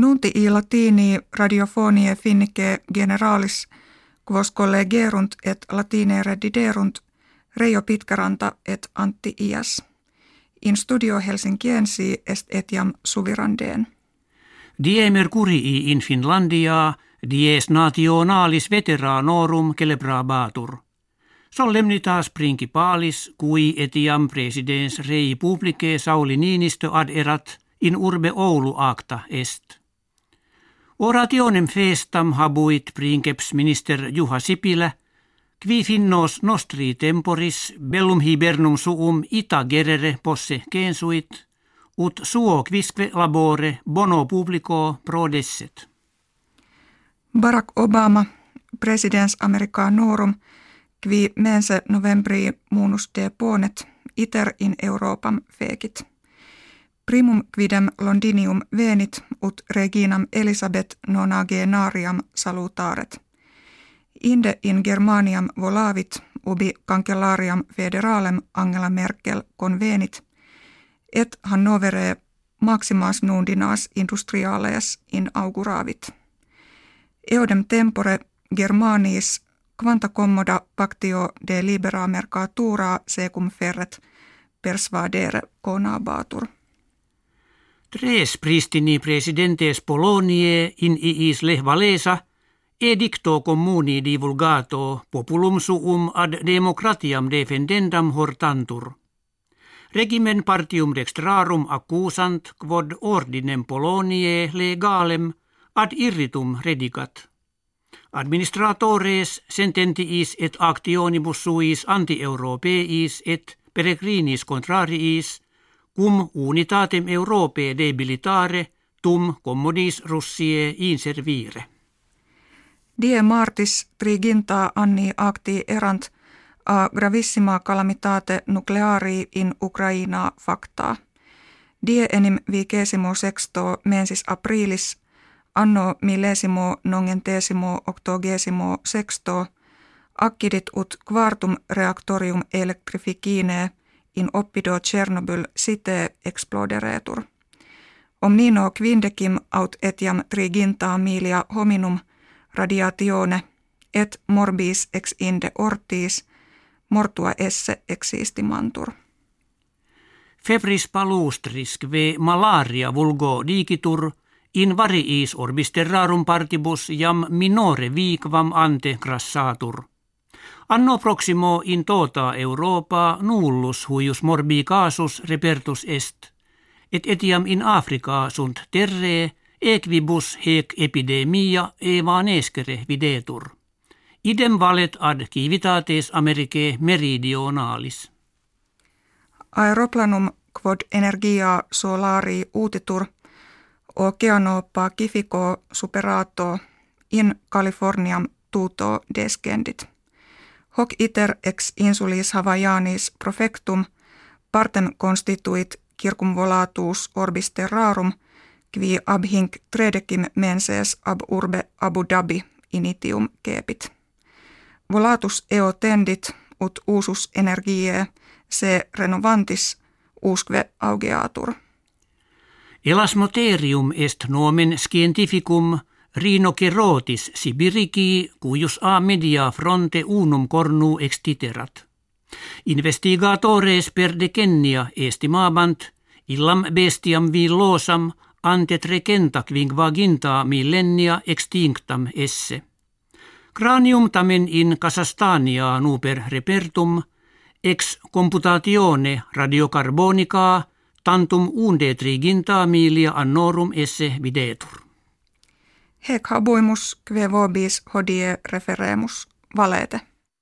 Nunti i latini radiofonie finnike generalis quos collegerunt et latine rediderunt Reijo Pitkäranta et Antti Ias. In studio Helsinkiensi est etiam suvirandeen. Die mercurii in Finlandia dies nationalis veteranorum celebrabatur. Solemnitas principalis cui etiam presidens rei publice Sauli Niinistö ad erat in urbe Oulu acta est. Orationem festam habuit princeps minister Juha Sipilä, qui finnos nostri temporis bellum hibernum suum ita gerere posse kensuit, ut suo quisque labore bono publico prodesset. Barack Obama, presidens americanorum, qui mense novembri munus de ponet, iter in Europam fekit primum quidem Londinium venit ut reginam Elisabeth nonagenariam salutaret. Inde in Germaniam volavit ubi cancellariam federalem Angela Merkel convenit, et Hannovere maximas nundinas industriales inauguravit. Eodem tempore Germanis quanta commoda pactio de libera mercatura secum ferret persvadere conabatur. Tres pristini presidentes Polonie in iis lehvalesa edicto communi divulgato populum suum ad democratiam defendendam hortantur. Regimen partium dextrarum accusant quod ordinem Polonie legalem ad irritum redigat. Administratores sententiis et actionibus suis anti-europeis et peregrinis contrariis – cum unitatem Europae debilitare, tum commodis Russie inservire. Die martis triginta anni acti erant a gravissima calamitate nucleari in Ukraina facta. Die enim vigesimo sexto mensis aprilis anno millesimo nongentesimo octogesimo sexto accidit ut quartum reactorium electrificine – in oppido Chernobyl site exploderetur. Omnino quindecim aut etiam triginta milia hominum radiatione et morbis ex inde ortis mortua esse existimantur. Febris palustris kve malaria vulgo digitur in variis orbis terrarum partibus jam minore viikvam ante grassatur. Anno proximo in tota Europa nullus huius morbi casus repertus est, et etiam in Africa sunt terre equibus hec epidemia evanescere videtur. Idem valet ad civitates Americae meridionalis. Aeroplanum quod energia solari utitur oceano pacifico superato in Californiam tuto descendit. Hoc iter ex insulis Havajanis profectum partem constituit circumvolatus orbis terrarum qui ab hinc tredecim menses ab urbe Abu Dhabi initium kepit. Volatus eo tendit ut usus energiae se renovantis usque augeatur. Elasmoterium est nomen scientificum Rhinocerotis sibirici cuius a media fronte unum cornu extiterat. Investigatores per decennia estimabant illam bestiam villosam ante trecenta quinquaginta millennia extinctam esse. Cranium tamen in Kasastania nuper repertum ex computatione radiocarbonica tantum unde triginta milia annorum esse videtur. Hec habuimus kve vobis hodie referemus valete.